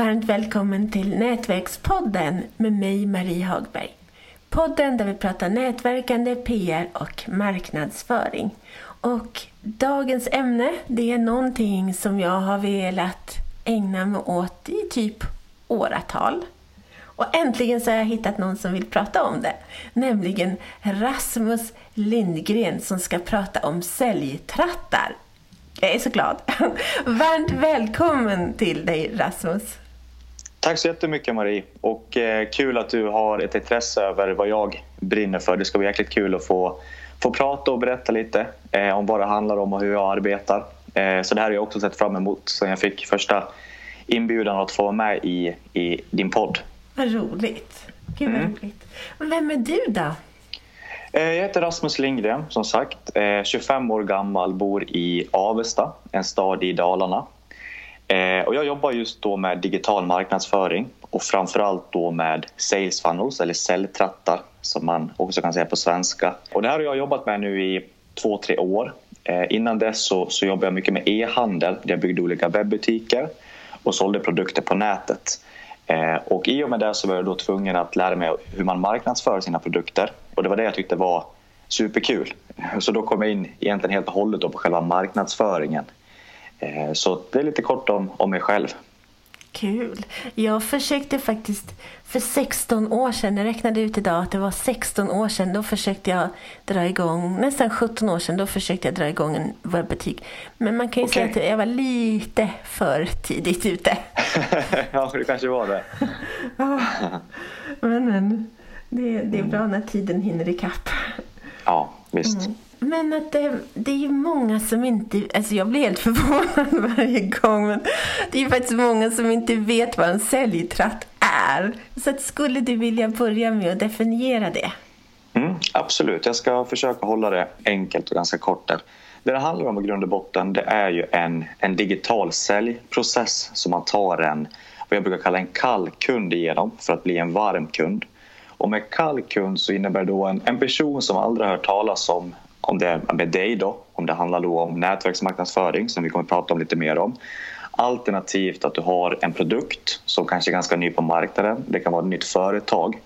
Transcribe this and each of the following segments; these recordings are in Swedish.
Varmt välkommen till Nätverkspodden med mig Marie Hagberg. Podden där vi pratar nätverkande, PR och marknadsföring. Och dagens ämne, det är någonting som jag har velat ägna mig åt i typ åratal. Och äntligen så har jag hittat någon som vill prata om det. Nämligen Rasmus Lindgren som ska prata om säljtrattar. Jag är så glad. Varmt välkommen till dig Rasmus. Tack så jättemycket Marie och eh, kul att du har ett intresse över vad jag brinner för. Det ska bli jäkligt kul att få, få prata och berätta lite eh, om vad det handlar om och hur jag arbetar. Eh, så det här har jag också sett fram emot sen jag fick första inbjudan att få vara med i, i din podd. Vad roligt. Gud vad mm. roligt. Vem är du då? Jag heter Rasmus Lindgren som sagt. 25 eh, år gammal, bor i Avesta, en stad i Dalarna. Eh, och jag jobbar just då med digital marknadsföring och framförallt då med sales funnels eller säljtrattar som man också kan säga på svenska. Och det här har jag jobbat med nu i två, tre år. Eh, innan dess så, så jobbade jag mycket med e-handel där jag byggde olika webbutiker och sålde produkter på nätet. Eh, och i och med det så var jag då tvungen att lära mig hur man marknadsför sina produkter och det var det jag tyckte var superkul. Så då kom jag in egentligen helt och hållet på själva marknadsföringen. Eh, så det är lite kort om, om mig själv. Kul. Jag försökte faktiskt för 16 år sedan, jag räknade ut idag att det var 16 år sedan, då försökte jag dra igång, nästan 17 år sedan, då försökte jag dra igång en webbutik. Men man kan ju okay. säga att jag var lite för tidigt ute. ja, det kanske var det. men, men. Det, det är bra när tiden hinner ikapp. Ja, visst. Mm. Men att det, det är ju många som inte... Alltså jag blir helt förvånad varje gång. Men det är ju faktiskt många som inte vet vad en säljtratt är. Så att skulle du vilja börja med att definiera det? Mm, absolut, jag ska försöka hålla det enkelt och ganska kort där. Det det handlar om i grund och botten det är ju en, en digital säljprocess som man tar en, vad jag brukar kalla en kall kund igenom för att bli en varm kund. Och med kall kund så innebär det då en, en person som aldrig har hört talas om om det är med dig då, om det handlar då om nätverksmarknadsföring som vi kommer att prata om lite mer om. Alternativt att du har en produkt som kanske är ganska ny på marknaden, det kan vara ett nytt företag.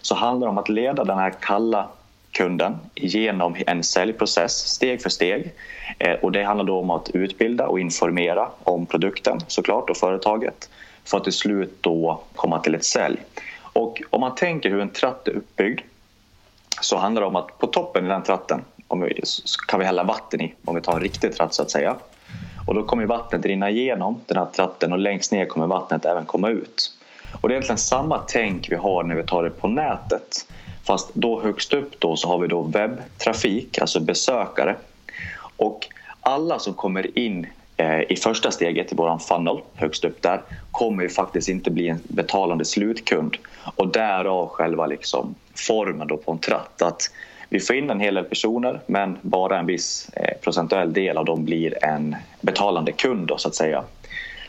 Så handlar det om att leda den här kalla kunden genom en säljprocess steg för steg. Eh, och det handlar då om att utbilda och informera om produkten såklart och företaget för att till slut då komma till ett sälj. Och om man tänker hur en tratt är uppbyggd så handlar det om att på toppen i den tratten om vi, kan vi hälla vatten i, om vi tar en riktig tratt så att säga. Och då kommer vattnet rinna igenom den här tratten och längst ner kommer vattnet även komma ut. Och det är egentligen samma tänk vi har när vi tar det på nätet. Fast då högst upp då så har vi då webbtrafik, alltså besökare. Och alla som kommer in Eh, i första steget i vår funnel högst upp där kommer ju faktiskt inte bli en betalande slutkund och därav själva liksom formen då på en tratt att vi får in en hel del personer men bara en viss eh, procentuell del av dem blir en betalande kund då, så att säga.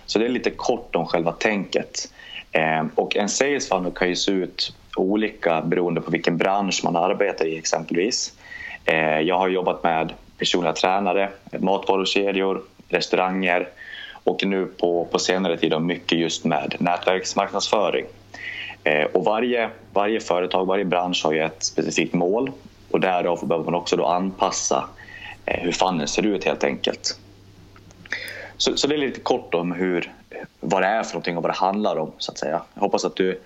Så det är lite kort om själva tänket. Eh, och en sales funnel kan ju se ut olika beroende på vilken bransch man arbetar i exempelvis. Jag har jobbat med personliga tränare, matvarukedjor, restauranger och nu på, på senare tid mycket just med nätverksmarknadsföring. Eh, och varje, varje företag, varje bransch har ju ett specifikt mål och därav behöver man också då anpassa eh, hur fannen ser ut helt enkelt. Så, så det är lite kort om hur, vad det är för någonting och vad det handlar om så att säga. Jag hoppas att du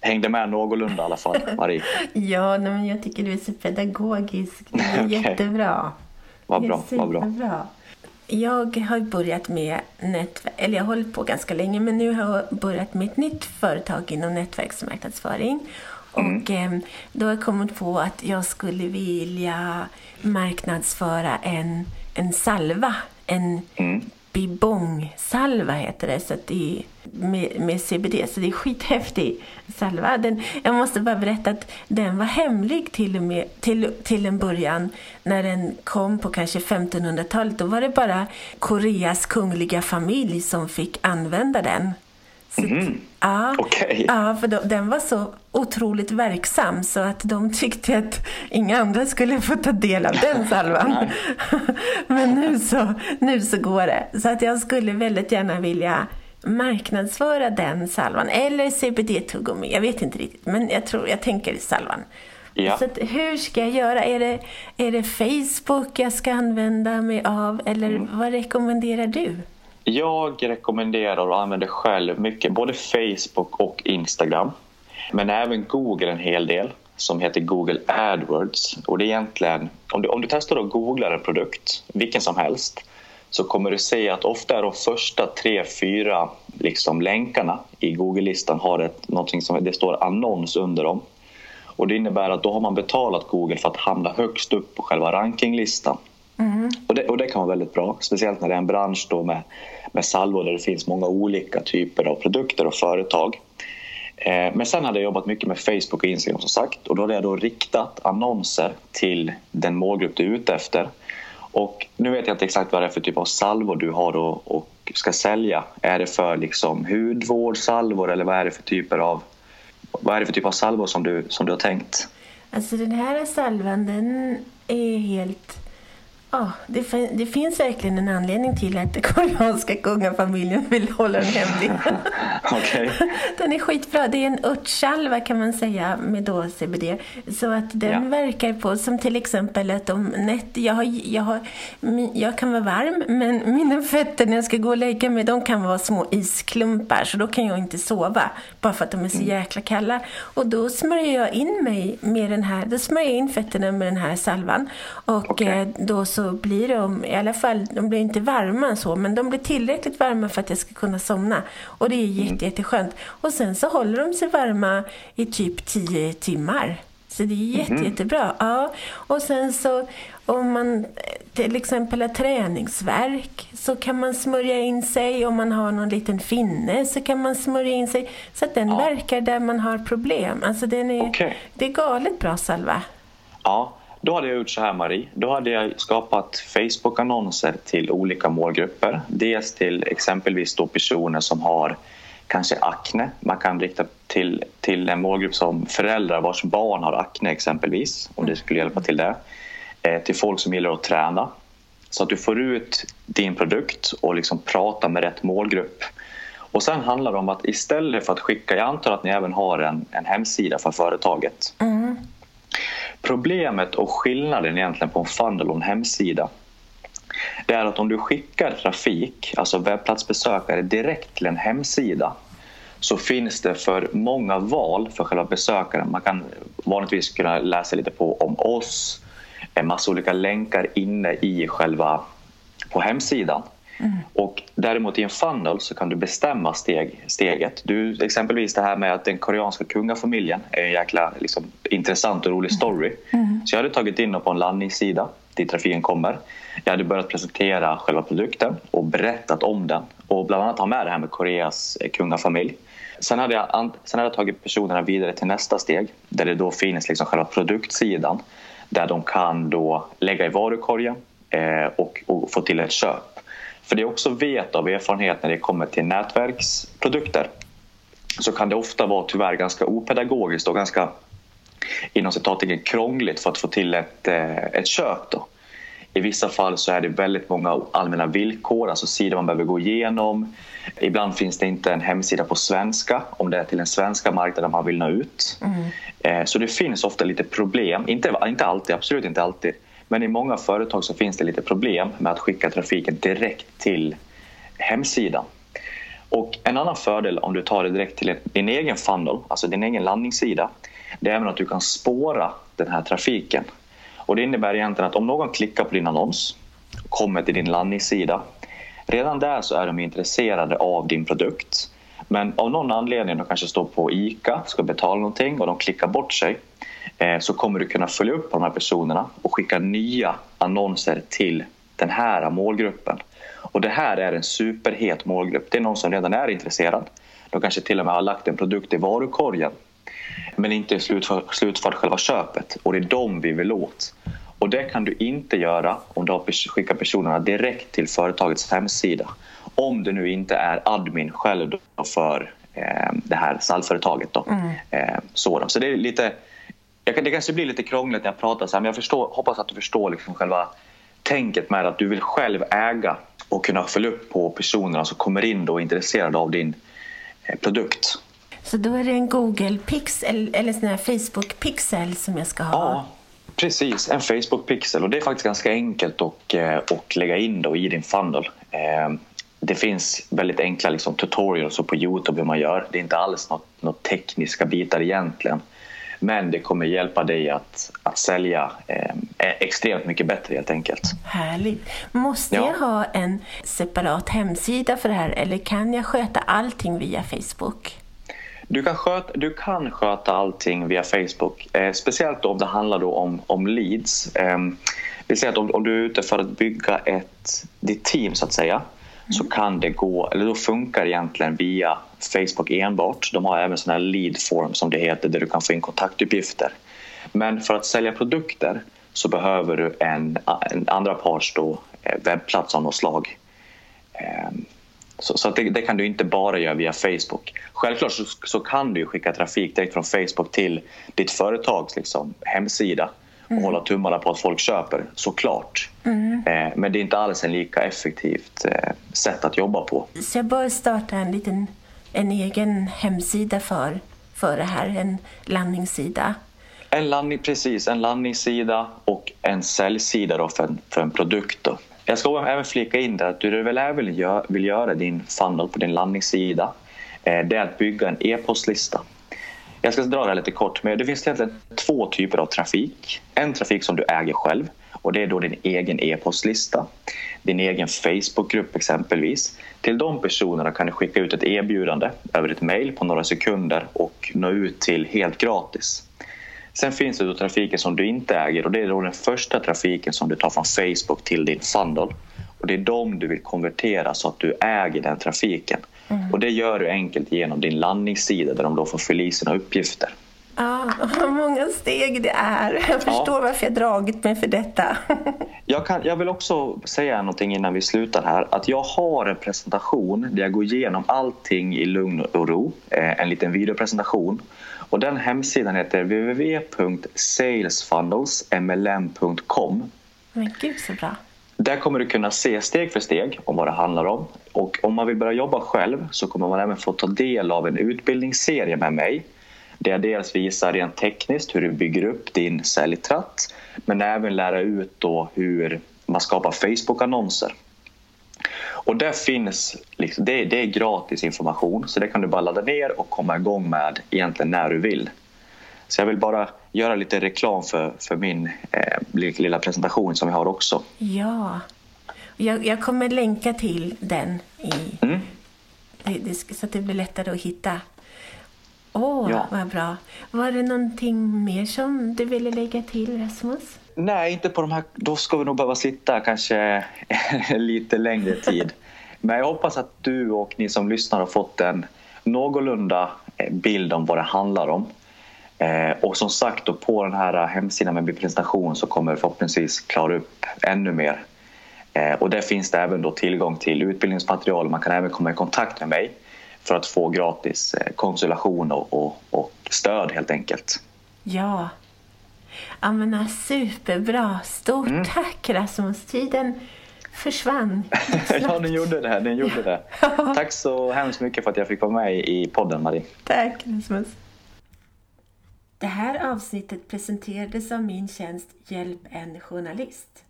hängde med någorlunda i alla fall, Marie. ja, men jag tycker du är så pedagogisk. Det är okay. jättebra. Vad bra, vad bra. Jag har börjat med nätverk, eller jag har hållit på ganska länge, men nu har jag börjat med ett nytt företag inom nätverksmarknadsföring. Mm. Och eh, då har jag kommit på att jag skulle vilja marknadsföra en, en salva, en mm. Bibongsalva heter det, så det är med, med, CBD. Så det är skithäftig salva. Den, jag måste bara berätta att den var hemlig till, och med, till, till en början. När den kom på kanske 1500-talet. Då var det bara Koreas kungliga familj som fick använda den. Mm. ja, okay. ja, för de, den var så otroligt verksam så att de tyckte att inga andra skulle få ta del av den salvan. Men nu så, nu så går det. Så att jag skulle väldigt gärna vilja marknadsföra den salvan. Eller CBD-tuggummi, jag vet inte riktigt. Men jag, tror, jag tänker salvan. Ja. Så hur ska jag göra? Är det, är det Facebook jag ska använda mig av eller mm. vad rekommenderar du? Jag rekommenderar och använder själv mycket både Facebook och Instagram. Men även Google en hel del som heter Google AdWords. Och det är egentligen, om du, om du testar att googla en produkt, vilken som helst, så kommer du se att ofta är de första tre, fyra liksom länkarna i Google-listan har ett, någonting som det står annons under dem. Och det innebär att då har man betalat Google för att hamna högst upp på själva rankinglistan. Mm. Och, det, och det kan vara väldigt bra, speciellt när det är en bransch då med, med salvor där det finns många olika typer av produkter och företag. Eh, men sen hade jag jobbat mycket med Facebook och Instagram som sagt och då hade jag då riktat annonser till den målgrupp du är ute efter. Och nu vet jag inte exakt vad det är för typ av salvor du har och, och ska sälja. Är det för liksom hudvårdssalvor eller vad är det för typer av vad är det för typ av salvor som du, som du har tänkt? Alltså den här salvan den är helt Ja, det, det, finns verkligen en anledning till att den koreanska kungafamiljen vill hålla den hemlig. okay. Den är skitbra. Det är en örtsalva kan man säga med då CBD. Så att den ja. verkar på, som till exempel att om nätt, jag, har, jag, har, jag kan vara varm men mina fötter när jag ska gå och lägga mig de kan vara små isklumpar så då kan jag inte sova bara för att de är så mm. jäkla kalla. Och då smörjer jag in mig med den här, då smörjer jag in fötterna med den här salvan. Och okay. Eh, då så så blir de, i alla fall, de blir inte varma så, men de blir tillräckligt varma för att jag ska kunna somna. Och det är jätte, mm. jätteskönt. Och sen så håller de sig varma i typ 10 timmar. Så det är jätte, mm. jättebra. Ja. Och sen så om man till exempel har träningsverk så kan man smörja in sig. Om man har någon liten finne så kan man smörja in sig. Så att den ja. verkar där man har problem. Alltså den är, okay. Det är galet bra salva. Ja, då hade jag gjort så här Marie. Då hade jag skapat Facebook-annonser till olika målgrupper. Dels till exempelvis då personer som har kanske akne. Man kan rikta till, till en målgrupp som föräldrar vars barn har akne exempelvis. Om det skulle hjälpa till det. Eh, till folk som gillar att träna. Så att du får ut din produkt och liksom prata med rätt målgrupp. Och sen handlar det om att istället för att skicka, jag antar att ni även har en, en hemsida för företaget. Mm. Problemet och skillnaden egentligen på en funnel och en hemsida det är att om du skickar trafik, alltså webbplatsbesökare direkt till en hemsida så finns det för många val för själva besökaren. Man kan vanligtvis kunna läsa lite på om oss, en massa olika länkar inne i själva på hemsidan. Mm. Och däremot i en funnel så kan du bestämma steg, steget. Du, exempelvis det här med att den koreanska kungafamiljen är en jäkla liksom, intressant och rolig story. Mm. Så jag hade tagit in dem på en landningssida dit trafiken kommer. Jag hade börjat presentera själva produkten och berättat om den och bland annat ha med det här med Koreas eh, kungafamilj. Sen hade, jag, sen hade jag tagit personerna vidare till nästa steg där det då finns liksom själva produktsidan där de kan då lägga i varukorgen eh, och, och, få till ett köp. För det jag också vet av erfarenhet när det kommer till nätverksprodukter så kan det ofta vara tyvärr ganska opedagogiskt och ganska inom citattecken krångligt för att få till ett, eh, ett köp. Då. I vissa fall så är det väldigt många allmänna villkor, alltså sidor man behöver gå igenom. Ibland finns det inte en hemsida på svenska om det är till den svenska marknaden man vill nå ut. Mm. Eh, så det finns ofta lite problem, inte, inte alltid, absolut inte alltid. Men i många företag så finns det lite problem med att skicka trafiken direkt till hemsidan. Och en annan fördel om du tar det direkt till din egen funnel, alltså din egen landningssida, det är även att du kan spåra den här trafiken. Och det innebär egentligen att om någon klickar på din annons, kommer till din landningssida, redan där så är de intresserade av din produkt. Men av någon anledning, de kanske står på ICA, ska betala någonting och de klickar bort sig, så kommer du kunna följa upp på de här personerna och skicka nya annonser till den här målgruppen. Och det här är en superhet målgrupp. Det är någon som redan är intresserad. De kanske till och med har lagt en produkt i varukorgen men inte slutfört, slutfört själva köpet och det är dem vi vill åt. Och det kan du inte göra om du skickar personerna direkt till företagets hemsida. Om du nu inte är admin själv för eh, det här stallföretaget. Då. Mm. Eh, så det är lite jag det kanske blir lite krångligt när jag pratar så här, men jag förstår, hoppas att du förstår liksom själva tänket med att du vill själv äga och kunna följa upp på personerna som kommer in och är intresserade av din eh, produkt. Så då är det en Google Pixel eller sån här Facebook Pixel som jag ska ha? Ja, precis. En Facebook Pixel. Och det är faktiskt ganska enkelt att, eh, att lägga in då i din funnel. Eh, det finns väldigt enkla liksom, tutorials på Youtube hur man gör. Det är inte alls något, något tekniska bitar egentligen. Men det kommer hjälpa dig att, att sälja eh, extremt mycket bättre helt enkelt. Härligt. Måste ja. jag ha en separat hemsida för det här eller kan jag sköta allting via Facebook? Du kan sköta, du kan sköta allting via Facebook, eh, speciellt om det handlar om, om leads. Eh, vill säga att om, om, du är ute för att bygga ett, ditt team så att säga. Så kan det gå, eller då funkar egentligen via Facebook enbart. De har även sån här lead form som det heter där du kan få in kontaktuppgifter. Men för att sälja produkter så behöver du en, en andra parts då, eh, webbplats av något slag. Ehm, så, så det, det, kan du inte bara göra via Facebook. Självklart så, så, kan du skicka trafik direkt från Facebook till ditt företags liksom, hemsida och mm. hålla tummarna på att folk köper, såklart. Mm. Eh, men det är inte alls en lika effektivt eh, sätt att jobba på. Så jag bör starta en liten en egen hemsida för, för det här, en landningssida? En landning, precis, en landningssida och en säljsida då för, en, för en produkt. Då. Jag ska även flika in där att du väl även vill göra, din funnel på din landningssida eh, det är att bygga en e-postlista. Jag ska dra det här lite kort, men det finns egentligen två typer av trafik. En trafik som du äger själv och det är då din egen e-postlista, din egen Facebookgrupp exempelvis. Till de personerna kan du skicka ut ett erbjudande över ett mejl på några sekunder och nå ut till helt gratis. Sen finns det då trafiken som du inte äger och det är då den första trafiken som du tar från Facebook till din funnel. Och det är de du vill konvertera så att du äger den trafiken. Mm. Och det gör du enkelt genom din landningssida där de då får fylla i sina uppgifter. Ja, vad många steg det är. Jag förstår ja. varför jag dragit mig för detta. jag, kan, jag vill också säga någonting innan vi slutar här. Att jag har en presentation där jag går igenom allting i lugn och ro. Eh, en liten videopresentation. Och den hemsidan heter www.salesfunnelsmlm.com. Men gud så bra. Där kommer du kunna se steg för steg om vad det handlar om. Och om man vill börja jobba själv så kommer man även få ta del av en utbildningsserie med mig där jag dels visar rent tekniskt hur du bygger upp din säljtratt men även lära ut då hur man skapar Facebook-annonser. Och det finns, liksom, det, det, är gratis information så det kan du bara ladda ner och komma igång med egentligen när du vill. Så jag vill bara göra lite reklam för, för min eh, lilla presentation som jag har också. Ja, jag, jag kommer länka till den i, mm. det, det, så att det blir lättare att hitta. Åh, oh, ja. vad bra. Var det någonting mer som du ville lägga till, Rasmus? Nej, inte på de här. Då ska vi nog behöva sitta kanske lite längre tid. Men jag hoppas att du och ni som lyssnar har fått en någorlunda eh, bild om vad det handlar om. Eh, och som sagt, då på den här hemsidan med min presentation så kommer vi förhoppningsvis klara upp ännu mer. Eh, och där finns det även då tillgång till utbildningsmaterial. Man kan även komma i kontakt med mig för att få gratis konsultation och, och, och stöd helt enkelt. Ja, Ja, men superbra. Stort mm. tack Rasmus. Tiden försvann Ja, den gjorde det. Den gjorde det. Tack så hemskt mycket för att jag fick vara med i podden, Marie. Tack Rasmus. Det här avsnittet presenterades av min tjänst Hjälp en journalist.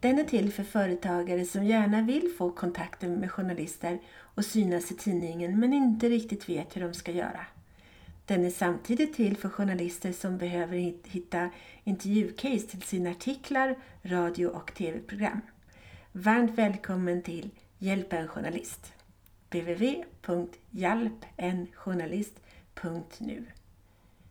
Den är till för företagare som gärna vill få kontakter med journalister och synas i tidningen men inte riktigt vet hur de ska göra. Den är samtidigt till för journalister som behöver hitta intervjucase till sina artiklar, radio och tv-program. Varmt välkommen till Hjälp en journalist www.hjalpenjournalist.nu